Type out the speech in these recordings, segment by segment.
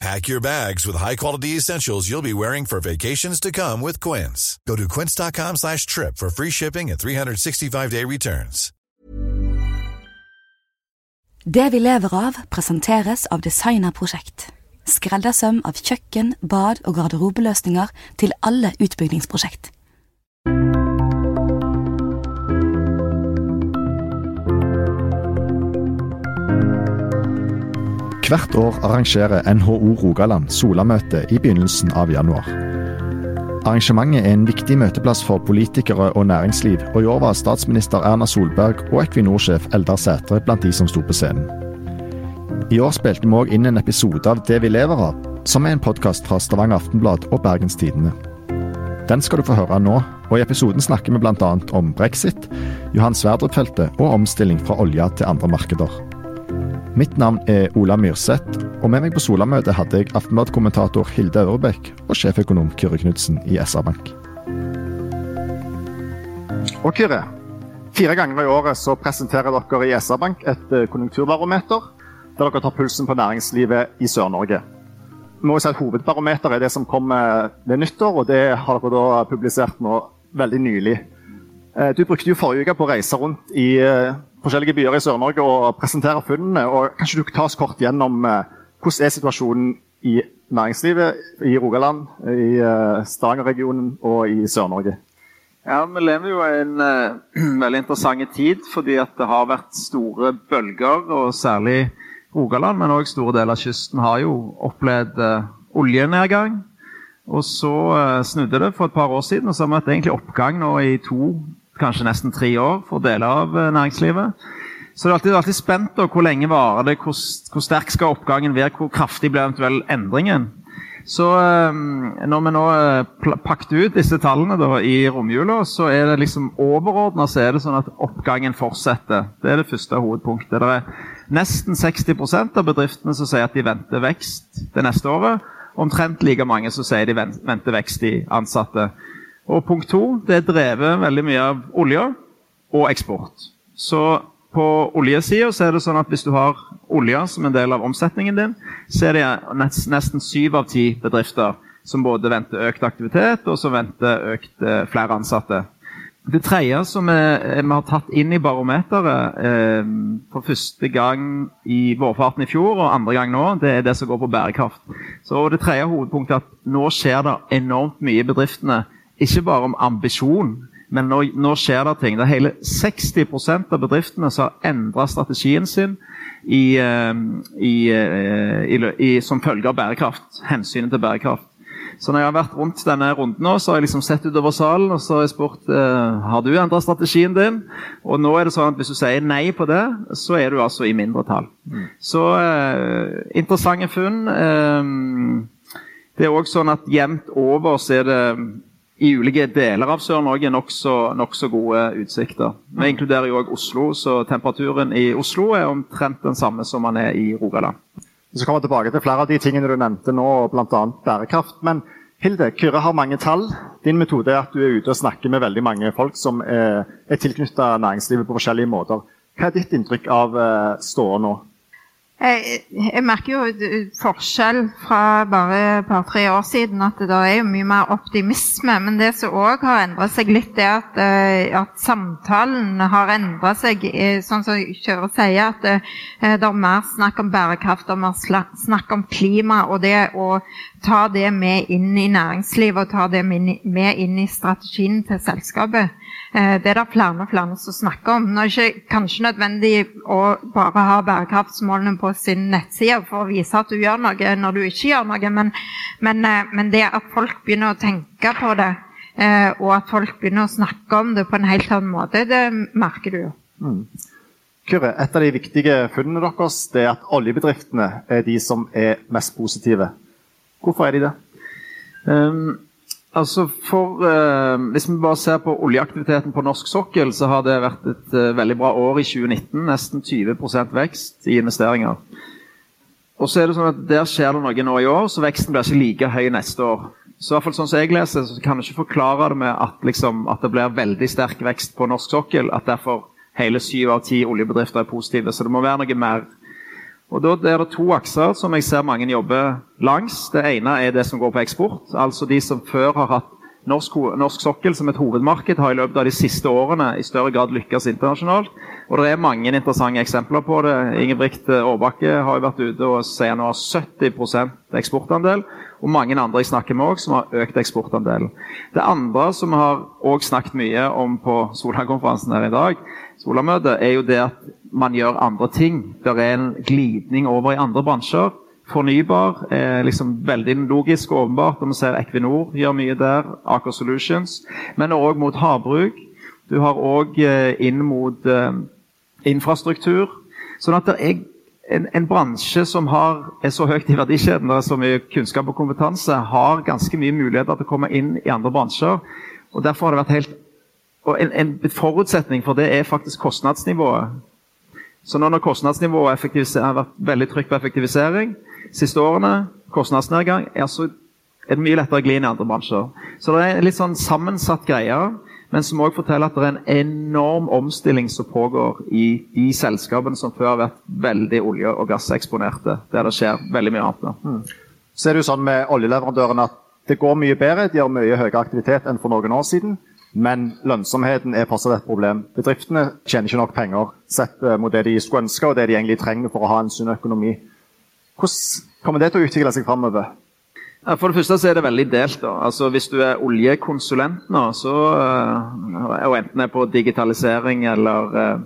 Pack your bags with high-quality essentials you'll be wearing for vacations to come with Quince. Go to quince.com slash trip for free shipping and 365-day returns. Det vi lever av, presenteres av Designerprosjekt. Skreddersøm av kjøkken, bad og garderobeløsninger til alle utbyggingsprosjekt. Hvert år arrangerer NHO Rogaland Solamøte i begynnelsen av januar. Arrangementet er en viktig møteplass for politikere og næringsliv, og i år var statsminister Erna Solberg og Equinor-sjef Eldar Sætre blant de som sto på scenen. I år spilte vi òg inn en episode av Det vi lever av, som er en podkast fra Stavanger Aftenblad og Bergens Tidende. Den skal du få høre nå, og i episoden snakker vi bl.a. om brexit, Johan Sverdrup-feltet og omstilling fra olje til andre markeder. Mitt navn er Ola Myrseth, og med meg på Solamøtet hadde jeg Aftenblad-kommentator Hilde Ørebekk og sjeføkonom Kyrre Knutsen i SR-Bank. Og Kyrre, fire ganger i året så presenterer dere i SR-Bank et eh, konjunkturbarometer der dere tar pulsen på næringslivet i Sør-Norge. Må si at Hovedbarometer er det som kommer ved nyttår, og det har dere da publisert nå veldig nylig. Eh, du brukte jo forrige uke på å reise rundt i eh, forskjellige byer i Sør-Norge og presentere funnene. og Kanskje du ta oss kort gjennom hvordan er situasjonen i næringslivet i Rogaland, i Stavanger-regionen og i Sør-Norge? Ja, Vi lever jo i en uh, veldig interessant tid fordi det har vært store bølger. og Særlig Rogaland, men òg store deler av kysten har jo opplevd uh, oljenedgang. Og så uh, snudde det for et par år siden, og så har vi hatt egentlig oppgang nå i to, kanskje nesten tre år for deler av næringslivet. Så det er alltid, alltid spent på hvor lenge varer det, hvor, hvor sterk skal oppgangen være, hvor kraftig blir eventuell endringen. Så når vi nå pakket ut disse tallene da, i romjula, så er det liksom overordna så er det sånn at oppgangen fortsetter. Det er det første hovedpunktet. Det er nesten 60% av bedriftene som sier at de venter vekst det neste året. Omtrent like mange som sier de venter vekst i ansatte. Og punkt to, det er drevet veldig mye av olje og eksport. Så på oljesida er det sånn at hvis du har olje som en del av omsetningen din, så er det nesten syv av ti bedrifter som både venter økt aktivitet og som venter økt eh, flere ansatte. Det tredje som vi, vi, har tatt inn i barometeret eh, for første gang i vårfarten i fjor og andre gang nå, det er det som går på bærekraft. Så Det tredje hovedpunktet er at nå skjer det enormt mye i bedriftene. Ikke bare om ambisjon, men nå, nå, skjer det ting. Det er hele 60% av bedriftene som har endra strategien sin i, i, i, som følge av bærekraft. Hensynet til bærekraft. Så når jeg har vært rundt denne runden nå, så har jeg liksom sett utover salen og så har jeg spurt eh, har du endra strategien din. Og nå er det sånn at hvis du sier nei på det, så er du altså i mindretall. Mm. Så eh, interessante funn. Eh, det er òg sånn at jevnt over så er det i ulike deler av Sør-Norge nokså nok gode utsikter. Vi inkluderer jo òg Oslo, så temperaturen i Oslo er omtrent den samme som den er i Rogaland. Så kommer vi tilbake til flere av de tingene du nevnte nå, bl.a. bærekraft. Men Hilde, Kyrre har mange tall. Din metode er at du er ute og snakker med veldig mange folk som er, er tilknyttet næringslivet på forskjellige måter. Hva er ditt inntrykk av uh, ståa nå? Jeg, jeg, merker jo forskjell fra bare et par-tre år siden. At det er jo mye mer optimisme. Men det som òg har endret seg litt, er at, eh, at samtalen har endret seg. Sånn som Kjøre sier, at det, eh, det, er mer snakk om bærekraft og mer snakk om klima. Og det å ta det med inn i næringslivet og ta det med inn i strategien til selskapet Eh, det er det flere og flere som snakker om. Nå er det ikke kanskje nødvendig å bare ha bærekraftsmålene på sin nettside for å vise at du gjør noe når du ikke gjør noe, men, men, eh, men det at folk begynner å tenke på det, eh, og at folk begynner å snakke om det på en helt annen måte, det merker du jo. Mm. Kyrre, et av de viktige funnene deres det er at oljebedriftene er de som er mest positive. Hvorfor er de det? Um, Altså for, eh, Hvis vi bare ser på oljeaktiviteten på norsk sokkel, så har det vært et eh, veldig bra år i 2019. Nesten 20% vekst i investeringer. Og så er det sånn at Der skjer det noe nå i år, så veksten blir ikke like høy neste år. Så i hvert fall sånn som jeg leser, så kan jeg ikke forklare det med at, liksom, at det blir veldig sterk vekst på norsk sokkel. At derfor hele syv av ti oljebedrifter er positive. Så det må være noe mer og Da er det to akser som jeg ser mange jobber langs. Det ene er det som går på eksport. Altså de som før har hatt norsk, norsk sokkel som et hovedmarked, har i løpet av de siste årene i større grad lykkes internasjonalt. Og det er mange interessante eksempler på det. Ingebrigt Aarbakke har jo vært ute og sier nå har 70% eksportandel. Og mange andre jeg snakker med også, som har økt eksportandelen. Det andre som vi har også snakket mye om på Sola-konferansen her i dag, Sola-møtet, er jo det at man gjør andre ting. Det er en glidning over i andre bransjer. Fornybar er liksom veldig logisk og åpenbart. Og vi ser Equinor gjør mye der. Aker Solutions. Men òg mot havbruk. Du har òg eh, inn mot uh, infrastruktur. Sånn at det er en, en, bransje som har, er så høyt i verdikjeden, det er så mye kunnskap og kompetanse, har ganske mye muligheter til å komme inn i andre bransjer. og Derfor har det vært helt og en, en forutsetning for det er faktisk kostnadsnivået. Så nå når kostnadsnivået har vært veldig trykk på effektivisering siste årene, kostnadsnedgang, er, så, er det mye lettere å gli inn i andre bransjer. Så det er en litt sånn sammensatt greie, men som òg forteller at det er en enorm omstilling som pågår i de selskapene som før har vært veldig olje- og gasseksponerte, der det skjer veldig mye annet. Mm. Så er det jo sånn med oljeleverandørene at det går mye bedre, de har mye høyere aktivitet enn for noen år siden. Men lønnsomheten er fortsatt et problem. Bedriftene tjener ikke nok penger sett eh, mot det de skulle ønske og det de egentlig trenger for å ha en sunn økonomi. Hvordan kommer det til å utvikle seg framover? For det første så er det veldig delt. da. Altså Hvis du er oljekonsulent nå, så, eh, og enten er på digitalisering eller, eh,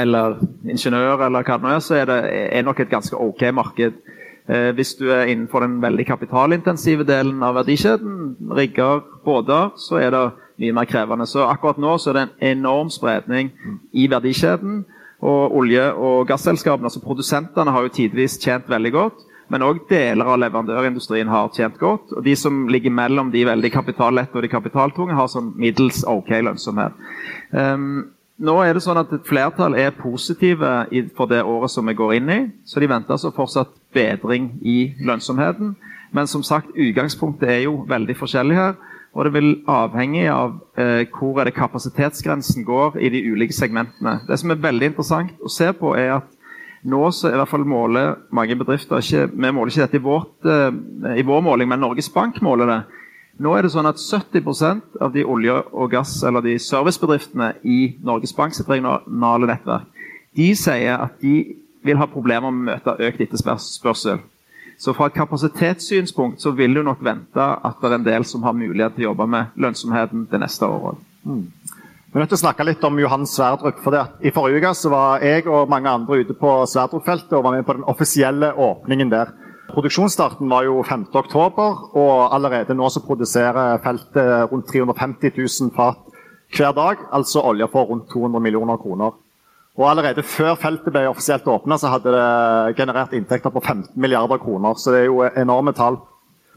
eller ingeniør, eller hva det nå er, så er det er nok et ganske ok marked. Hvis du er innenfor den veldig kapitalintensive delen av verdikjeden, rigger, båter, så er det mye mer krevende. Så akkurat nå så er det en enorm spredning i verdikjeden. Og olje- og gasselskapene, altså produsentene, har jo tidvis tjent veldig godt. Men òg deler av leverandørindustrien har tjent godt. Og de som ligger mellom de veldig kapitallette og de kapitaltunge, har sånn middels ok lønnsomhet. Um, nå er det sånn at Et flertall er positive for det året som vi går inn i. Så de venter altså fortsatt bedring i lønnsomheten. Men som sagt, utgangspunktet er jo veldig forskjellig her. Og det vil avhenge av eh, hvor er det kapasitetsgrensen går i de ulike segmentene. Det som er veldig interessant å se på, er at nå så i hvert fall måler mange bedrifter ikke, Vi måler ikke dette i, vårt, eh, i vår måling, men Norges Bank måler det. Nå er det sånn at 70% av de olje- og gass- eller de servicebedriftene i Norges Bank sitt regionale nettverk, de sier at de vil ha problemer med å møte økt etterspørsel. Så fra et kapasitetssynspunkt så vil du nok vente at det er en del som har mulighet til å jobbe med lønnsomheten det neste året. Mm. Vi er snakke litt om Johan Sverdrup. for det. I forrige uke så var jeg og mange andre ute på Sverdrup-feltet og var med på den offisielle åpningen der. Produksjonsstarten var jo 5.10, og allerede nå så produserer feltet rundt 350 000 fat hver dag. Altså olje for rundt 200 millioner kroner. Og Allerede før feltet ble offisielt åpna, hadde det generert inntekter på 15 milliarder kroner. Så det er jo enorme tall.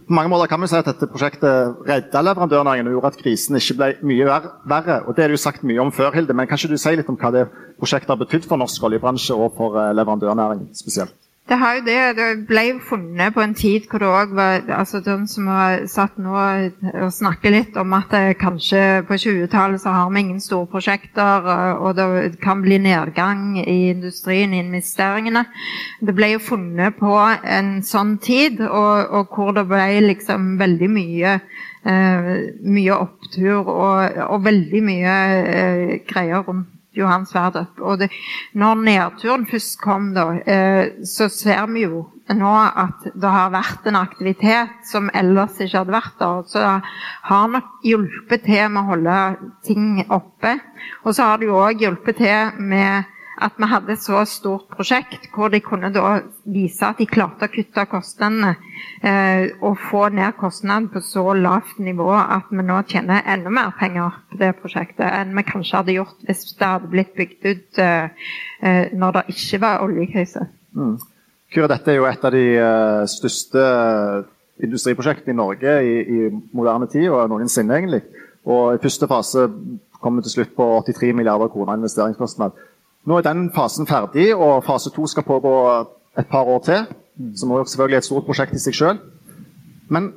På mange måter kan vi si at dette prosjektet redda leverandørnæringen og gjorde at krisen ikke ble mye verre. Og Det er det jo sagt mye om før, Hilde, men kan ikke du si litt om hva det prosjektet har betydd for norsk oljebransje og for eh, leverandørnæringen spesielt? Det har jo det. Det ble jo funnet på en tid hvor det òg var altså De som har satt nå og snakker litt om at kanskje på 20-tallet så har vi ingen store prosjekter, og det kan bli nedgang i industrien, i investeringene. Det ble jo funnet på en sånn tid, og, og hvor det ble liksom veldig mye eh, mye opptur og, og veldig mye eh, greier rundt Johan Sverdrup. Og det, når nedturen først kom, da, eh, så ser vi jo nå at det har vært en aktivitet som ellers ikke hadde vært der. Så det har nok hjulpet til med å holde ting oppe. Og så har det jo òg hjulpet til med at vi hadde et så stort prosjekt hvor de kunne da vise at de klarte å kutte kostnadene eh, og få ned kostnadene på så lavt nivå at vi nå tjener enda mer penger på det prosjektet enn vi kanskje hadde gjort hvis det hadde blitt bygd ut eh, eh når det ikke var oljekrise. Mm. Kyrre, dette er jo et av de uh, største industriprosjektene i Norge i, i, moderne tid, og noensinne egentlig. Og I første fase kom vi til slutt på 83 milliarder kroner investeringskostnad. Nå er den fasen ferdig, og fase to skal pågå et par år til. Som er selvfølgelig et stort prosjekt i seg sjøl. Men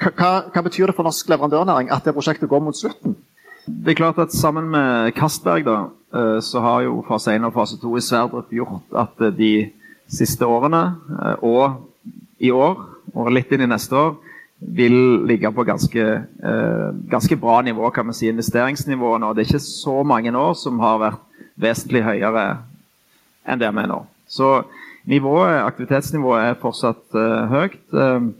hva, hva, betyr det for norsk leverandørnæring at det prosjektet går mot slutten? Det er klart at Sammen med Castberg da, eh, så har jo fase 1 og fase 2 i Sverdrup gjort at eh, de siste årene, eh, og i år og litt inn i neste år, vil ligge på ganske, ganske bra nivå, kan vi si, investeringsnivåene. Og det er ikke så mange år som har vært vesentlig høyere enn det vi er nå. Så nivået, aktivitetsnivået er fortsatt uh, høyt. Uh,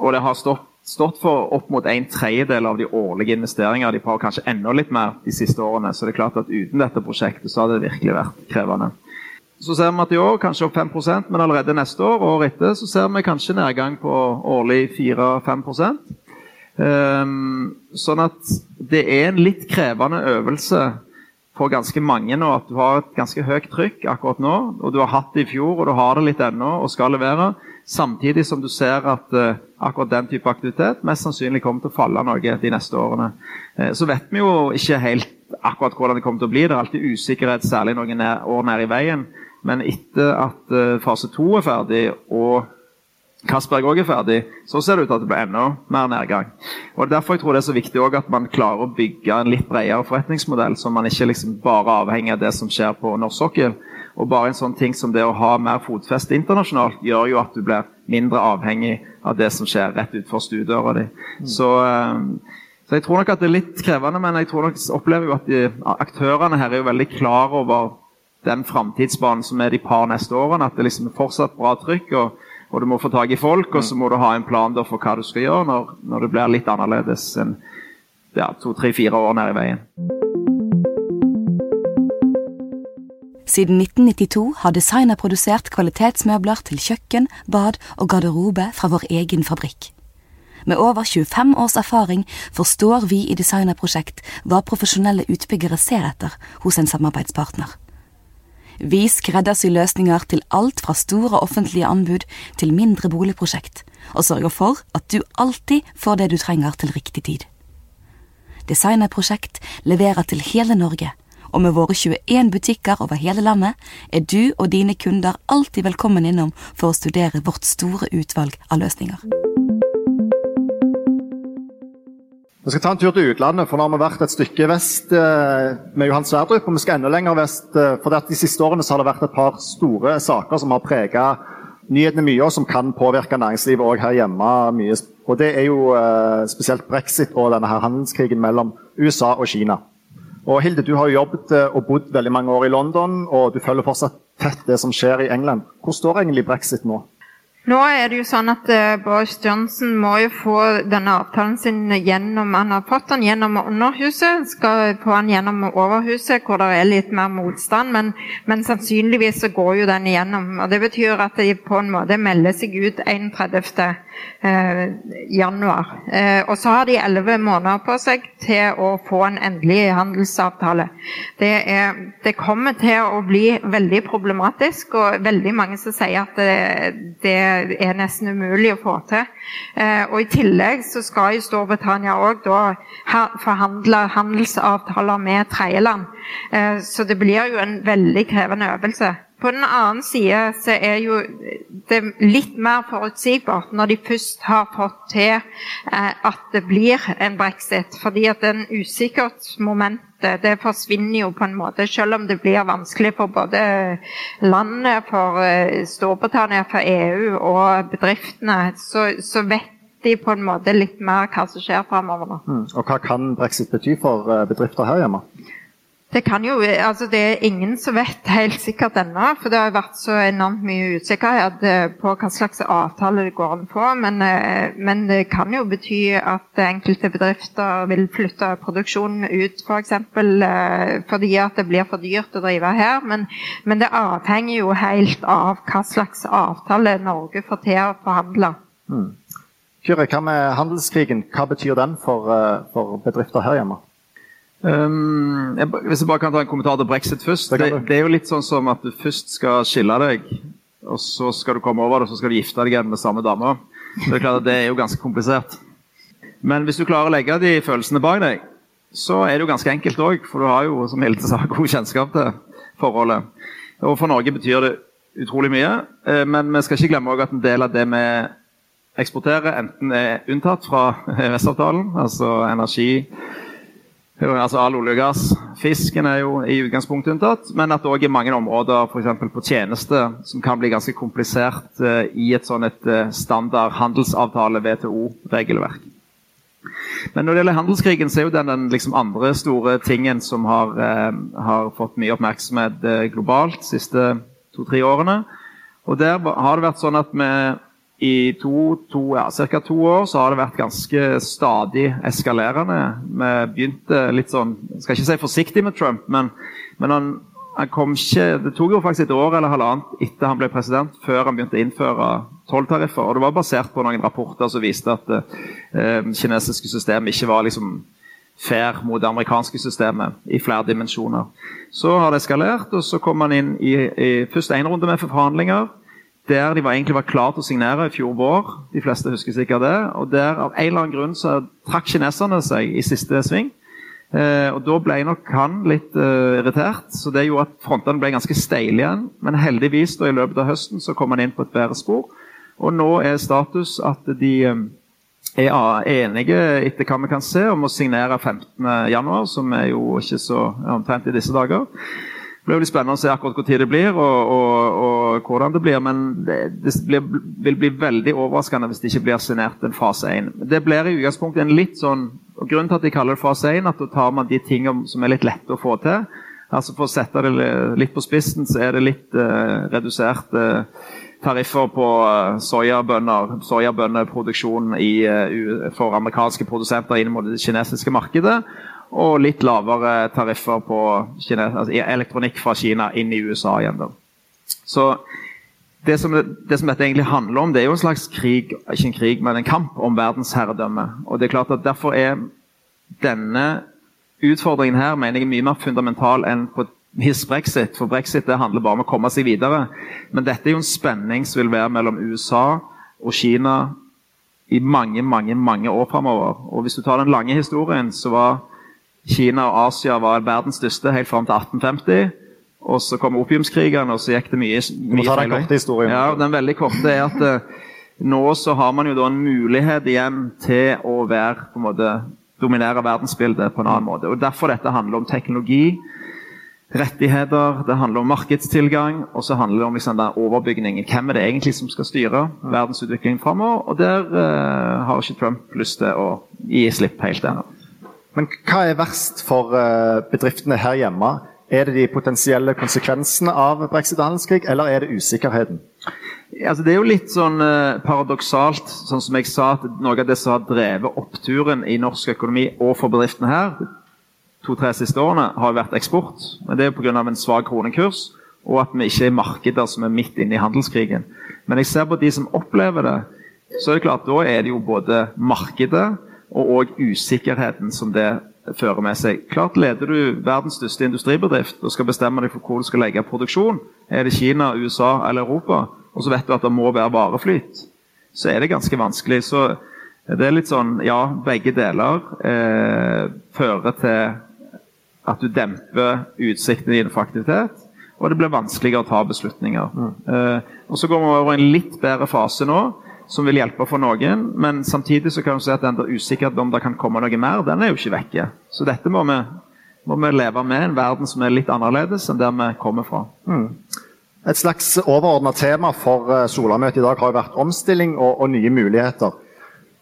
og det har stått, stått, for opp mot en tredjedel av de årlige investeringene. De har kanskje enda litt mer de siste årene. Så det er klart at uten dette prosjektet så hadde det virkelig vært krevende. Så ser vi at i år kanskje opp 5% men allerede neste år og året etter så ser vi kanskje nedgang på årlig 4-5 um, ehm, Sånn at det er en litt krevende øvelse for ganske mange nå at du har et ganske høyt trykk akkurat nå. Og du har hatt det i fjor, og du har det litt ennå og skal levere. Samtidig som du ser at uh, akkurat den type aktivitet mest sannsynlig kommer til å falle noe de neste årene. Uh, så vet vi jo ikke helt akkurat hvordan det kommer til å bli. Det er alltid usikkerhet, særlig noen år nær i veien. Men etter at uh, fase to er ferdig og Castberg òg er ferdig, så ser det ut til at det blir enda mer nedgang. Og Derfor jeg tror det er så viktig at man klarer å bygge en litt bredere forretningsmodell, så man ikke liksom bare avhenger av det som skjer på norsk sokkel. Og bare en sånn ting som det å ha mer fotfeste internasjonalt gjør jo at du blir mindre avhengig av det som skjer rett utenfor stuedøra di. Mm. Så, eh, så, jeg tror nok at det er litt krevende, men jeg tror nok, opplever jo at de, aktørene her er jo veldig klar over den framtidsbanen som er de par neste årene. At det liksom er fortsatt bra trykk. og og du må få tak i folk, og så må du ha en plan for hva du skal gjøre når, når det blir litt annerledes enn ja, to, tre, fire år nede i veien. Siden 1992 har designer produsert kvalitetsmøbler til kjøkken, bad og garderobe fra vår egen fabrikk. Med over 25 års erfaring forstår vi i Designerprosjekt hva profesjonelle utbyggere ser etter hos en samarbeidspartner. Vi skreddersyr løsninger til alt fra store offentlige anbud til mindre boligprosjekt, og sørger for at du alltid får det du trenger til riktig tid. Designerprosjekt leverer til hele Norge, og med våre 21 butikker over hele landet er du og dine kunder alltid velkommen innom for å studere vårt store utvalg av løsninger. Vi skal ta en tur til utlandet, for nå har vi vært et stykke vest eh, med Johan Sverdrup. Og vi skal enda lenger vest, eh, for de siste årene har det vært et par store saker som har prega nyhetene mye, og som kan påvirke næringslivet òg her hjemme mye. Og Det er jo eh, spesielt brexit og denne her handelskrigen mellom USA og Kina. Og Hilde, du har jo jobbet og bodd veldig mange år i London, og du følger fortsatt tett det som skjer i England. Hvor står egentlig brexit nå? Nå er det jo sånn at uh, Boris Johnson må jo få denne avtalen sin gjennom Han har fått den gjennom Underhuset, skal få den gjennom Overhuset, hvor det er litt mer motstand. Men, men sannsynligvis så går jo den igjennom. og Det betyr at de på en måte melder seg ut 31. Eh, januar. Eh, og så har de elleve måneder på seg til å få en endelig handelsavtale. Det, er, det, kommer til å bli veldig problematisk, og veldig mange som sier at det, det er nesten umulig å få til. Eh, og I tillegg så skal jo Storbritannia òg forhandle handelsavtaler med tredjeland. Så det blir jo en veldig krevende øvelse På den annen side så er jo det litt mer forutsigbart når de først har fått til eh, at det blir en brexit. Fordi at den usikkerhetsmomentet det forsvinner jo på en måte, selv om det blir vanskelig for både landet, for eh, Storbritannia, for EU og bedriftene. Så, så vet de på en måte litt mer hva som skjer framover nå. Mm. Og hva kan brexit bety for eh, bedrifter her hjemme? Det kan jo, altså det er ingen som vet helt sikkert ennå. For det har vært så enormt mye usikkerhet eh, på hva slags avtale det går an på. Men, eh, men, det kan jo bety at enkelte bedrifter vil flytte produksjonen ut, f.eks. For eksempel, eh, fordi at det blir for dyrt å drive her. Men, men, det avhenger jo helt av hva slags avtale Norge får til å forhandle. Mm. Kyrre, hva med handelskrigen? Hva betyr den for, for bedrifter her hjemme? Um, jeg, hvis jeg bare kan ta en kommentar til brexit først. Det, det, er jo litt sånn som at du først skal skille deg, og så skal du komme over det, og så skal du gifte deg igjen med samme dame. Det er det er jo ganske komplisert. Men hvis du klarer å legge de følelsene bak deg, så er det jo ganske enkelt òg. For du har jo som Hilde sa, god kjennskap til forholdet. Og for Norge betyr det utrolig mye. Eh, men vi skal ikke glemme at en del av det vi eksporterer, enten er unntatt fra EØS-avtalen, altså energi Altså All olje og gass. Fisken er jo i utgangspunktet unntatt, men at det òg er mange områder f.eks. på tjeneste som kan bli ganske komplisert uh, i et sånn et uh, standard handelsavtale, WTO-regelverk. Men når det gjelder handelskrigen, så er jo den den liksom andre store tingen som har, uh, har fått mye oppmerksomhet globalt de siste to-tre årene. Og der har det vært sånn at vi i to, to, ja, ca. to år så har det vært ganske stadig eskalerende. Vi begynte litt sånn Skal ikke si forsiktig med Trump, men, men han, han, kom ikke Det tok jo faktisk et år eller halvannet etter han ble president, før han begynte å innføre tolltariffer. Og det var basert på noen rapporter som viste at det eh, kinesiske systemet ikke var liksom fair mot det amerikanske systemet i flere dimensjoner. Så har det eskalert, og så kom han inn i, i først én runde med forhandlinger der de var egentlig var klare til å signere i fjor vår. De fleste husker sikkert det. Og der av en eller annen grunn så trakk kineserne seg i siste sving. Eh, og Da ble nok han litt eh, irritert, så det gjorde at frontene ble ganske steile igjen. Men heldigvis da i løpet av høsten så kom han inn på et bedre spor. Og nå er status at de eh, er enige etter hva vi kan se, om å signere 15.1, som er jo ikke så omtrent i disse dager. Det blir veldig spennende å se akkurat hvor tid det blir og, og, og hvordan det blir. Men det, det blir, vil bli veldig overraskende hvis det ikke blir signert en fase 1. Det blir i utgangspunktet en litt sånn og Grunnen til at de kaller det fase 1, at da tar man de tingene som er litt lette å få til. Altså For å sette det litt på spissen, så er det litt uh, reduserte uh, tariffer på uh, soyabønner, soyabønneproduksjon i, for amerikanske produsenter inn mot det kinesiske markedet og litt lavere tariffer på Kines, altså elektronikk fra Kina inn i USA igjen. Da. Så det som, det som, dette egentlig handler om, det er jo en slags krig, ikke en krig, men en kamp om verdensherredømme. Og det er klart at Derfor er denne utfordringen her mener jeg mye mer fundamental enn på his brexit. For brexit det handler bare om å komme seg videre. Men dette er jo en spenning som vil være mellom USA og Kina i mange, mange, mange år framover. Og hvis du tar den lange historien, så var Kina og Asia var verdens største helt fram til 1850. Og så kom opiumskrigene, og så gikk det mye, mye feil vei. Ja, den veldig korte er at uh, nå så har man jo da en mulighet igjen til å være på en måte dominere verdensbildet på en annen måte. Og Derfor dette handler om teknologi, rettigheter, det handler om markedstilgang, og så handler det om liksom, den overbygningen. Hvem er det egentlig som skal styre verdensutviklingen framover? Og der uh, har ikke Trump lyst til å gi slipp helt ennå. Men hva er verst for eh, bedriftene her hjemme? Er det de potensielle konsekvensene av brexit og handelskrig, eller er det usikkerheten? Altså, det er jo litt sånn uh, paradoksalt, sånn som jeg sa, at noe av det som har drevet oppturen i norsk økonomi og for bedriftene her to-tre siste årene, har vært eksport. Men det er pga. en svak kronekurs, og at vi ikke er markeder som er midt inne i handelskrigen. Men jeg ser på de som opplever det, så er det klart da er det jo både markedet og òg usikkerheten som det fører med seg. Klart Leder du verdens største industribedrift og skal bestemme deg for hvor du skal legge produksjon, er det Kina, USA eller Europa, og så vet du at det må være vareflyt, så er det ganske vanskelig. Så det er litt sånn Ja, begge deler eh, fører til at du demper utsiktene dine for aktivitet. og det blir vanskeligere å ta beslutninger. Mm. Eh, og Så går vi over i en litt bedre fase nå, som vil hjelpe for noen. Men samtidig så kan du si at den der usikkerheten om det kan komme noe mer, den er jo ikke vekke. Så dette må vi, må vi leve med, en verden som er litt annerledes enn der vi kommer fra. Mm. Et slags overordna tema for eh, Solamøtet i dag har jo vært omstilling og, og, nye muligheter.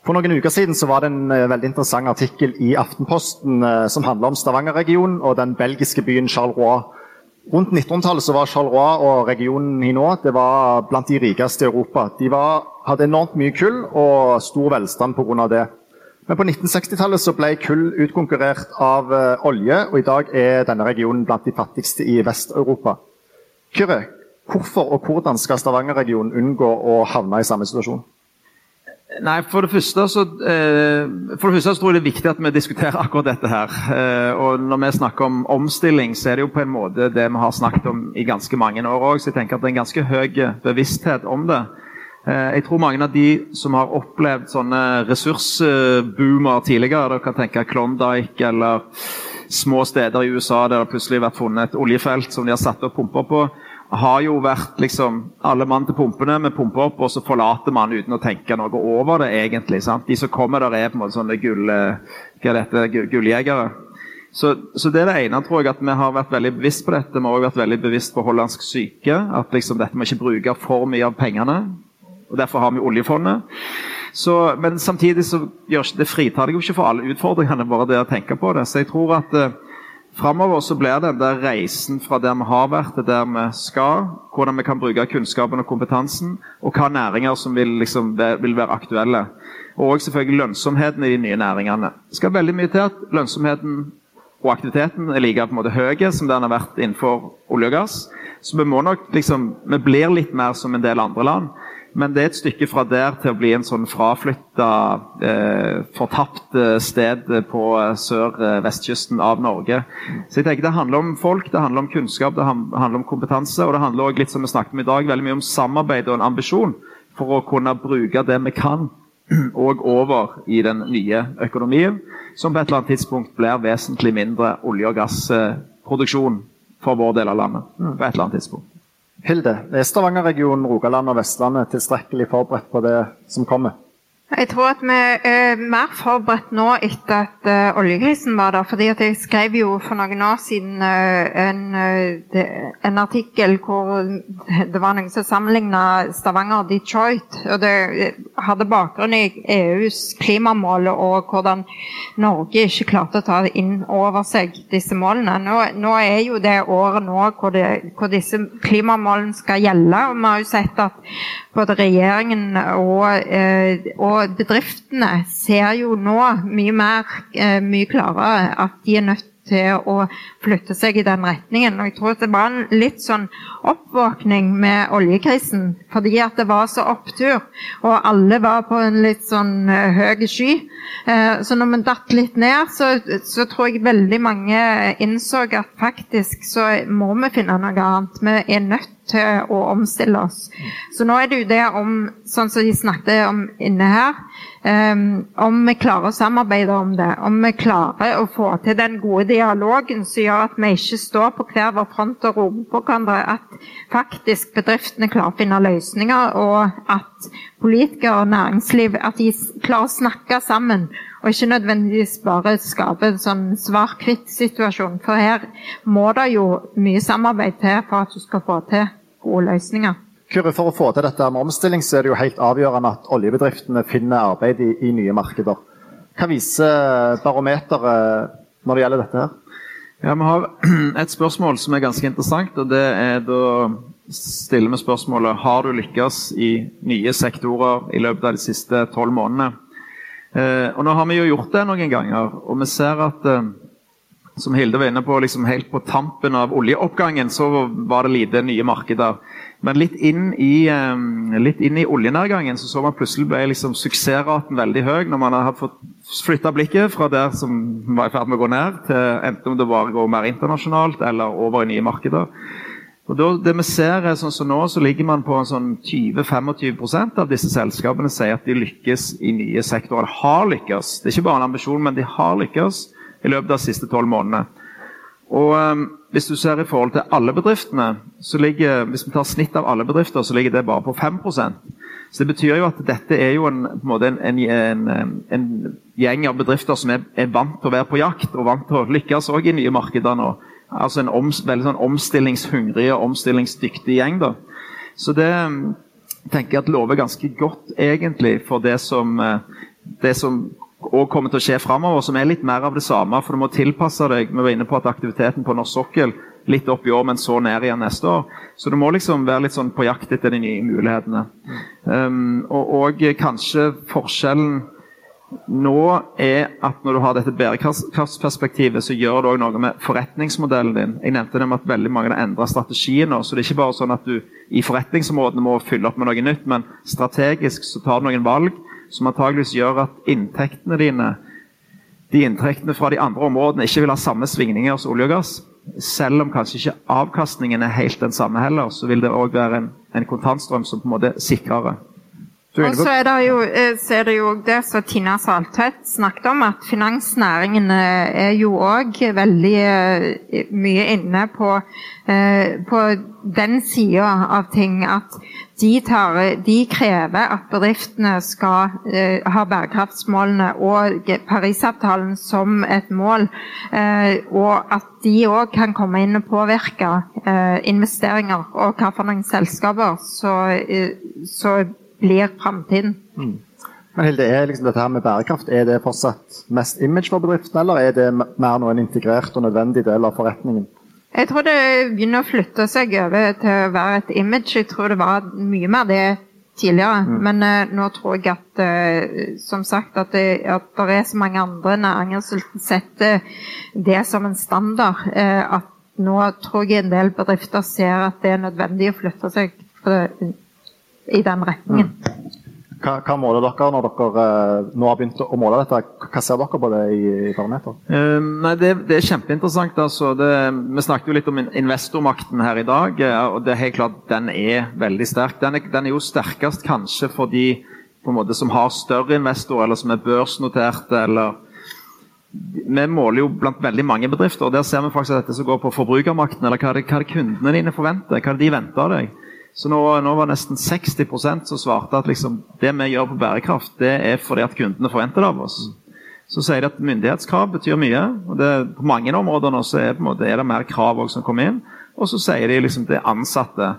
For noen uker siden så var det en uh, veldig interessant artikkel i Aftenposten uh, som handla om Stavanger-regionen og den belgiske byen Charleroi. Rundt 1900-tallet var Charleroi og regionen Hinot det var blant de rikeste i Europa. De var, hadde enormt mye kull og stor velstand pga. det. Men på 1960-tallet ble kull utkonkurrert av uh, olje, og i dag er denne regionen blant de fattigste i Vest-Europa. Kyrre, Hvorfor og hvordan skal Stavanger-regionen unngå å havne i samme situasjon? Nei, For det første så, eh, for det første så tror jeg det er viktig at vi diskuterer akkurat dette. her. Eh, og Når vi snakker om omstilling, så er det jo på en måte det vi har snakket om i ganske mange år òg. Så jeg tenker at det er en ganske høy bevissthet om det. Eh, jeg tror mange av de som har opplevd sånne ressursboomer tidligere, dere kan tenke Klondyke eller små steder i USA der det plutselig har vært funnet et oljefelt som de har satt opp pumper på har jo vært liksom alle mann til pumpene. Vi pumper opp, og så forlater man uten å tenke noe over det, egentlig. Sant? De som kommer der, er på en måte sånne gull, eh, hva er dette, gulljegere. Så, så, det er det ene, tror jeg, at vi har vært veldig bevisst på dette. Vi har også vært veldig bevisst på hollandsk syke. At liksom dette må ikke bruke for mye av pengene. og Derfor har vi oljefondet. Så, men samtidig så gjør det fritar deg jo ikke for alle utfordringene, bare det å tenke på det. Så jeg tror at uh, Framover så blir den der reisen fra der vi har vært til der vi skal, hvordan vi kan bruke kunnskapen og kompetansen, og hva næringer som vil, liksom, vil være aktuelle. Og selvfølgelig lønnsomheten i de nye næringene. Det skal veldig mye til at lønnsomheten og aktiviteten er like på en måte høy som den har vært innenfor olje og gass. Så vi må nok liksom, vi blir litt mer som en del andre land. Men det er et stykke fra der til å bli en sånn fraflytta, eh, fortapt eh, sted på eh, sør-vestkysten av Norge. Så jeg tenker Det handler om folk, det handler om kunnskap, det handler om kompetanse. Og det handler også litt som vi snakket om i dag, veldig mye om samarbeid og en ambisjon for å kunne bruke det vi kan, og over i den nye økonomien, som på et eller annet tidspunkt blir vesentlig mindre olje- og gassproduksjon for vår del av landet. på et eller annet tidspunkt. Hilde, er Stavanger-regionen, Rogaland og Vestlandet tilstrekkelig forberedt på det som kommer? Jeg tror at vi er mer forberedt nå etter at uh, oljekrisen var der. fordi Jeg skrev jo for noen år siden uh, en, uh, en, artikkel hvor det var noen som sammenligna Stavanger og Detroit. og Det hadde bakgrunn i EUs klimamål og hvordan Norge ikke klarte å ta inn over seg disse målene. Nå, nå er jo det året nå hvor, det, hvor disse klimamålene skal gjelde. og Vi har jo sett at både regjeringen og, og og bedriftene ser jo nå mye mer, eh, mye klarere at de er nødt til å flytte seg i den retningen. Og jeg tror det var en litt sånn oppvåkning med oljekrisen, fordi at det var så opptur, og alle var på en litt sånn uh, høy sky. Uh, så når vi datt litt ned, så, så, tror jeg veldig mange innså at faktisk så må vi finne noe annet. Vi er nødt til å omstille oss. Så nå er det jo det om, sånn som de snakket om inne her, um, om vi klarer å samarbeide om det. Om vi klarer å få til den gode dialogen som gjør at vi ikke står på hver vår front og roper på hverandre. At faktisk bedriftene klarer å finne løsninger, og at politikere og næringsliv at de klarer å snakke sammen og ikke nødvendigvis bare skape en sånn svart-hvitt-situasjon. For her må det jo mye samarbeid til for at du skal få til gode løsninger. Kyrre, For å få til dette med omstilling, så er det jo helt avgjørende at oljebedriftene finner arbeid i, i nye markeder. Hva viser barometeret når det gjelder dette her? Ja, Vi har et spørsmål som er ganske interessant. og det er Da stiller vi spørsmålet har du lykkes i nye sektorer i løpet av de siste tolv månedene. Eh, og Nå har vi jo gjort det noen ganger, og vi ser at eh, som Hilde var inne på, liksom helt på tampen av oljeoppgangen så var det lite nye markeder. Men litt inn i, eh, litt inn i oljenedgangen så så man plutselig ble liksom suksessraten veldig høy når man har fått flytta blikket fra der som var i ferd med å gå ned, til enten om det bare går mer internasjonalt eller over i nye markeder. Og da, det vi ser er sånn som Nå så ligger man på en sånn 20-25% av disse selskapene sier at de lykkes i nye sektorer. Har lykkes. Det er ikke bare en ambisjon, men de har lykkes i løpet av de siste tolv månedene. Og um, Hvis du ser i forhold til alle bedriftene, så ligger, hvis vi tar snitt av alle bedrifter, så ligger det bare på 5% Så Det betyr jo at dette er jo en, en, en, en gjeng av bedrifter som er, er, vant til å være på jakt og vant til å lykkes også i nye markeder nå. Altså En om, veldig sånn omstillingshungrig og omstillingsdyktig gjeng. da. Så det um, tenker jeg at lover ganske godt egentlig for det som, uh, det som og kommer til å skje framover, som er litt mer av det samme. For du må tilpasse deg. Vi var inne på at aktiviteten på norsk sokkel litt opp i år, men så ned igjen neste år. Så du må liksom være litt sånn på jakt etter de nye mulighetene. Um, og, og, kanskje forskjellen nå er at når du har dette bærekraftsperspektivet, så gjør det òg noe med forretningsmodellen din. Jeg nevnte det med at veldig mange har endra strategien nå. Så det er ikke bare sånn at du i forretningsområdene må fylle opp med noe nytt, men strategisk så tar du noen valg som antageligvis gjør at inntektene dine de inntektene fra de andre områdene ikke vil ha samme svingninger som olje og gass. Selv om kanskje ikke avkastningen er helt den samme heller, så vil det òg være en, en, kontantstrøm som på en måte er sikrere. Og så er, det jo, eh, så er det jo det som Tina Saltvedt snakket om, at finansnæringen eh, er jo òg veldig eh, mye inne på, på den sida av ting. At de, tar, de, krever at bedriftene skal ha bærekraftsmålene og Parisavtalen som et mål. Og at de òg kan komme inn og påvirke investeringer og hvilke selskaper. Så, så blir framtiden. Mm. Men Hilde, er liksom dette her med bærekraft er det fortsatt mest image for bedriften, eller er det mer nå en integrert og nødvendig del av forretningen? Jeg tror det begynner å flytte seg over til å være et image. Jeg tror det var mye mer det tidligere. Mm. Men uh, nå tror jeg at uh, som sagt, at det, at det, er så mange andre næringer som setter det som en standard. Uh, at nå tror jeg en del bedrifter ser at det er nødvendig å flytte seg i den retningen. Mm. Hva, hva, måler dere når dere uh, nå har begynt å måle dette? Hva ser dere på det i, i parameter? Uh, nei, det, det, er kjempeinteressant. Altså. Det, vi snakket jo litt om investormakten her i dag. Uh, og det er helt klart Den er veldig sterk. Den er, den er jo sterkest kanskje for de på en måte, som har større investorer, eller som er børsnoterte. eller vi måler jo blant veldig mange bedrifter, og der ser vi faktisk at dette som går på forbrukermakten, eller hva er det, hva er det kundene dine forventer, hva er det de venter av deg. Så nå, nå var nesten 60% som svarte at liksom, det vi gjør på bærekraft, det er fordi at kundene forventer det av oss. Så sier de at myndighetskrav betyr mye. og det, På mange områder nå så er, måte, er det mer krav som kommer inn. Og så sier de liksom det ansatte.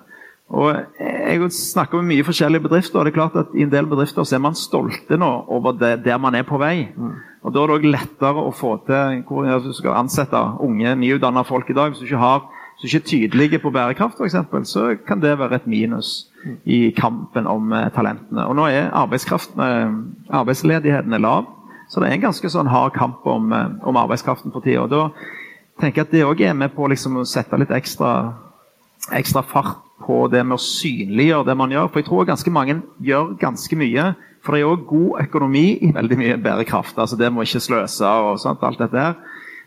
Og Jeg snakker med mye forskjellige bedrifter, og det er klart at i en del bedrifter så er man stolte nå over det, der man er på vei. Mm. Og Da er det òg lettere å få til hvor du skal ansette unge, nyutdanna folk i dag. Hvis du ikke har så ikke tydelige på bærekraft, f.eks., så kan det være et minus i kampen om eh, talentene. Og nå er eh, arbeidsledigheten er lav, så det er en ganske sånn hard kamp om, eh, om arbeidskraften for tida. Da tenker jeg at det òg er med på liksom å sette litt ekstra, ekstra fart på det med å synliggjøre det man gjør. For jeg tror ganske mange gjør ganske mye. For det er òg god økonomi i veldig mye bærekraft. altså Det må ikke sløse og sånt, alt dette her.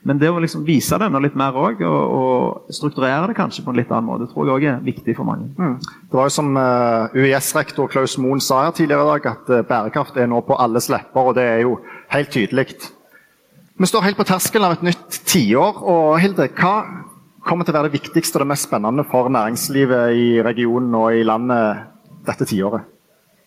Men det å liksom vise det litt mer òg, og, og, strukturere det kanskje på en litt annen måte, tror jeg òg er viktig for mange. Mm. Det var jo som eh, UiS-rektor Klaus Moen sa her tidligere i dag, at uh, bærekraft er nå på alles lepper, og det er jo helt tydelig. Vi står helt på terskelen av et nytt tiår, og Hilde, hva kommer til å være det viktigste og det mest spennende for næringslivet i regionen og i landet dette tiåret?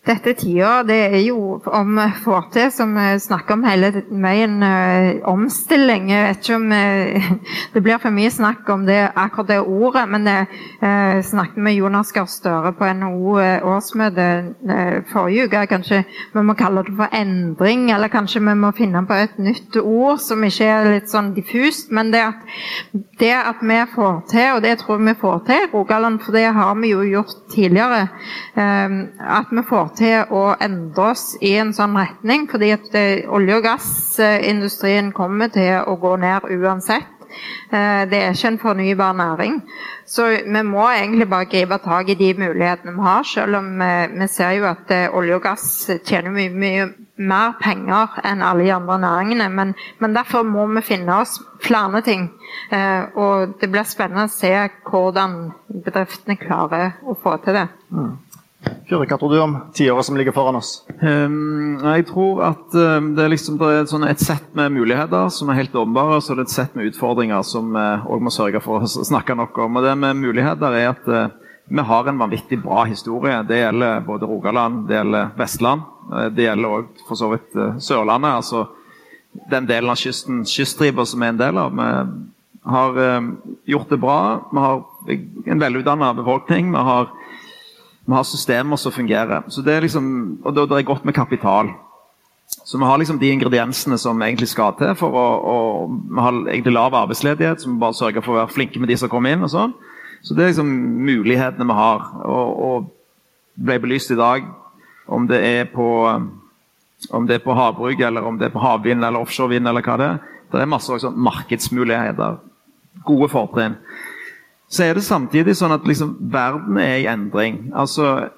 Dette tida, det er jo om får til, som vi snakker om hele veien, uh, omstilling. Jeg vet ikke om uh, det blir for mye snakk om det, akkurat det ordet, men jeg uh, snakket med Jonas Gahr Støre på NHO årsmøte forrige uke. Kanskje vi må kalle det for endring, eller kanskje vi må finne på et nytt ord som ikke er litt sånn diffust. Men det at, det at vi får til, og det tror jeg vi får til i Rogaland, for det har vi jo gjort tidligere, at vi får til å endre oss i en sånn retning. Fordi at eh, olje- og gassindustrien kommer til å gå ned uansett. Eh, det er ikke en fornybar næring. Så vi må egentlig bare gripe tak i de mulighetene vi har, selv om vi, ser jo at eh, olje og gass tjener mye, mye mer penger enn alle de andre næringene. Men, men derfor må vi finne oss flere ting. Og det blir spennende å se hvordan bedriftene klarer å få til det. Mm. Kyrre, hva tror du om tiåret som ligger foran oss? Um, jeg tror at um, det er, liksom, det er sånn et sett med muligheter som er helt åpenbare, og så er det et sett med utfordringer som vi uh, òg må sørge for å snakke nok om. Og Det med muligheter er at uh, vi har en vanvittig bra historie. Det gjelder både Rogaland, det gjelder Vestland. Uh, det gjelder òg for så vidt uh, Sørlandet. altså Den delen av kysten, kyststripa som er en del av. Vi har um, gjort det bra. Vi har en velutdanna befolkning. vi har vi har systemer som fungerer. Så det er liksom, og det, er godt med kapital. Så vi har liksom de ingrediensene som egentlig skal til. for å, å Vi har egentlig lav arbeidsledighet, som bare sørger for å være flinke med de som kommer inn. og sånn. Så det er liksom mulighetene vi har. Og, og ble belyst i dag, om det er på om det er på havbruk, eller om det er på havvind eller offshorevind, eller hva det er. Det er masse også markedsmuligheter. Gode fortrinn så er det samtidig sånn at liksom, verden er i endring. Altså,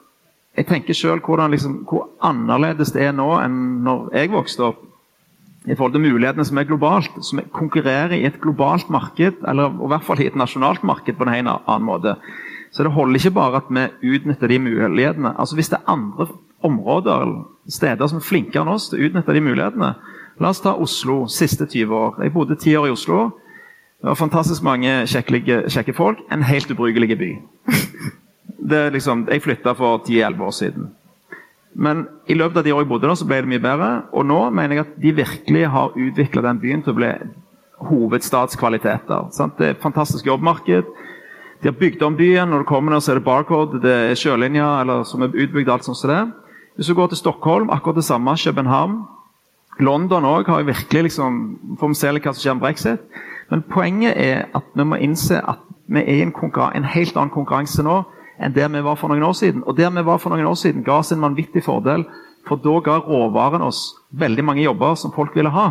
jeg tenker selv liksom, hvor annerledes det er nå enn når jeg vokste opp. I forhold til mulighetene som er globalt, som konkurrerer i et globalt marked, eller i hvert fall i et nasjonalt marked på en helt annen måte. Så det holder ikke bare at vi utnytter de mulighetene. Altså Hvis det er andre områder eller steder som er flinkere enn oss til å utnytte de mulighetene La oss ta Oslo siste 20 år. Jeg bodde ti år i Oslo. Det var fantastisk mange kjekke, kjekke folk. En helt ubrukelig by. Liksom, jeg flytta for 10-11 år siden. Men i løpet av de årene jeg bodde der, så ble det mye bedre. Og nå mener jeg at de virkelig har utvikla den byen til å bli hovedstadskvaliteter. Sant? Det er et fantastisk jobbmarked. De har bygd om byen. Når du kommer der, så er det barcode, det er sjølinja som er utbygd. alt sånt som det. Hvis du går til Stockholm, akkurat det samme. København. London òg har virkelig liksom, Får vi se hva som skjer med brexit. Men poenget er at vi må innse at vi er i en, en, helt annen konkurranse nå enn der vi var for noen år siden. Og der vi var for noen år siden, ga oss en vanvittig fordel. For da ga råvaren oss veldig mange jobber som folk ville ha.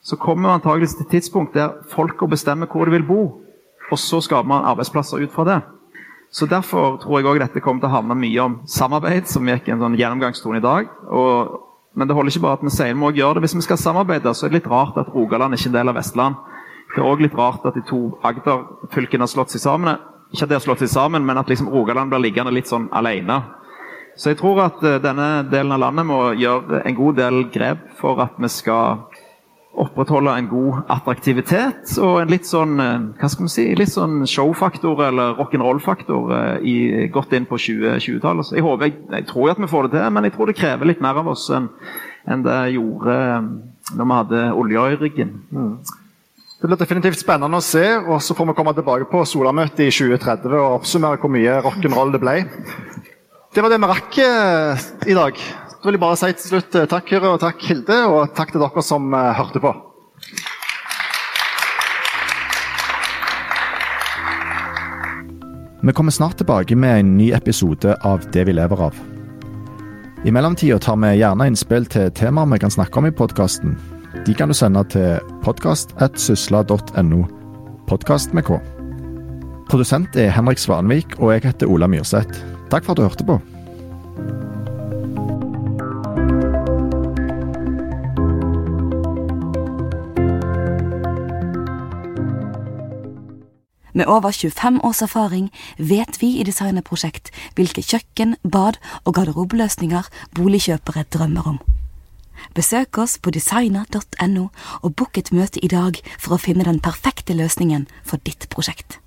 Så kommer vi antakeligvis til et tidspunkt der folka bestemmer hvor de vil bo. Og så skaper man arbeidsplasser ut fra det. Så Derfor tror jeg også dette kommer til å handle mye om samarbeid, som gikk en sånn gjennomgangstone i dag. Og, men det holder ikke bare at vi sier vi må gjøre det. Hvis vi skal samarbeide, så er det litt rart at Rogaland ikke er en del av Vestland. Det er òg litt rart at de to Agder-fylkene har slått seg sammen. Ikke at de har slått seg sammen, men at liksom Rogaland blir liggende litt sånn alene. Så jeg tror at uh, denne delen av landet må gjøre en god del grep for at vi skal opprettholde en god attraktivitet og en litt sånn uh, hva skal vi si, litt sånn showfaktor eller rock'n'roll-faktor uh, godt inn på 2020-tallet. Jeg jeg, jeg, tror at vi får det til, men jeg tror det krever litt mer av oss enn, enn det gjorde når vi hadde olja i ryggen. Mm. Det blir definitivt spennende å se, og så får vi komme tilbake på Solamøtet i 2030 og oppsummere hvor mye rock'n'roll det ble. Det var det vi rakk eh, i dag. Da vil jeg bare si til slutt eh, takk, Kyrre, og takk, Hilde, og takk til dere som uh, hørte på. Vi kommer snart tilbake med en ny episode av Det vi lever av. I mellomtida tar vi gjerne innspill til temaer vi kan snakke om i podkasten. De kan du sende til podkast.sysla.no. Podkast med K. Produsent er Henrik Svanvik, og jeg heter Ola Myrseth. Takk for at du hørte på. Med over 25 års erfaring vet vi i Designerprosjekt hvilke kjøkken, bad og garderobeløsninger boligkjøpere drømmer om. Besøk oss på designer.no og book et møte i dag for å finne den perfekte løsningen for ditt prosjekt.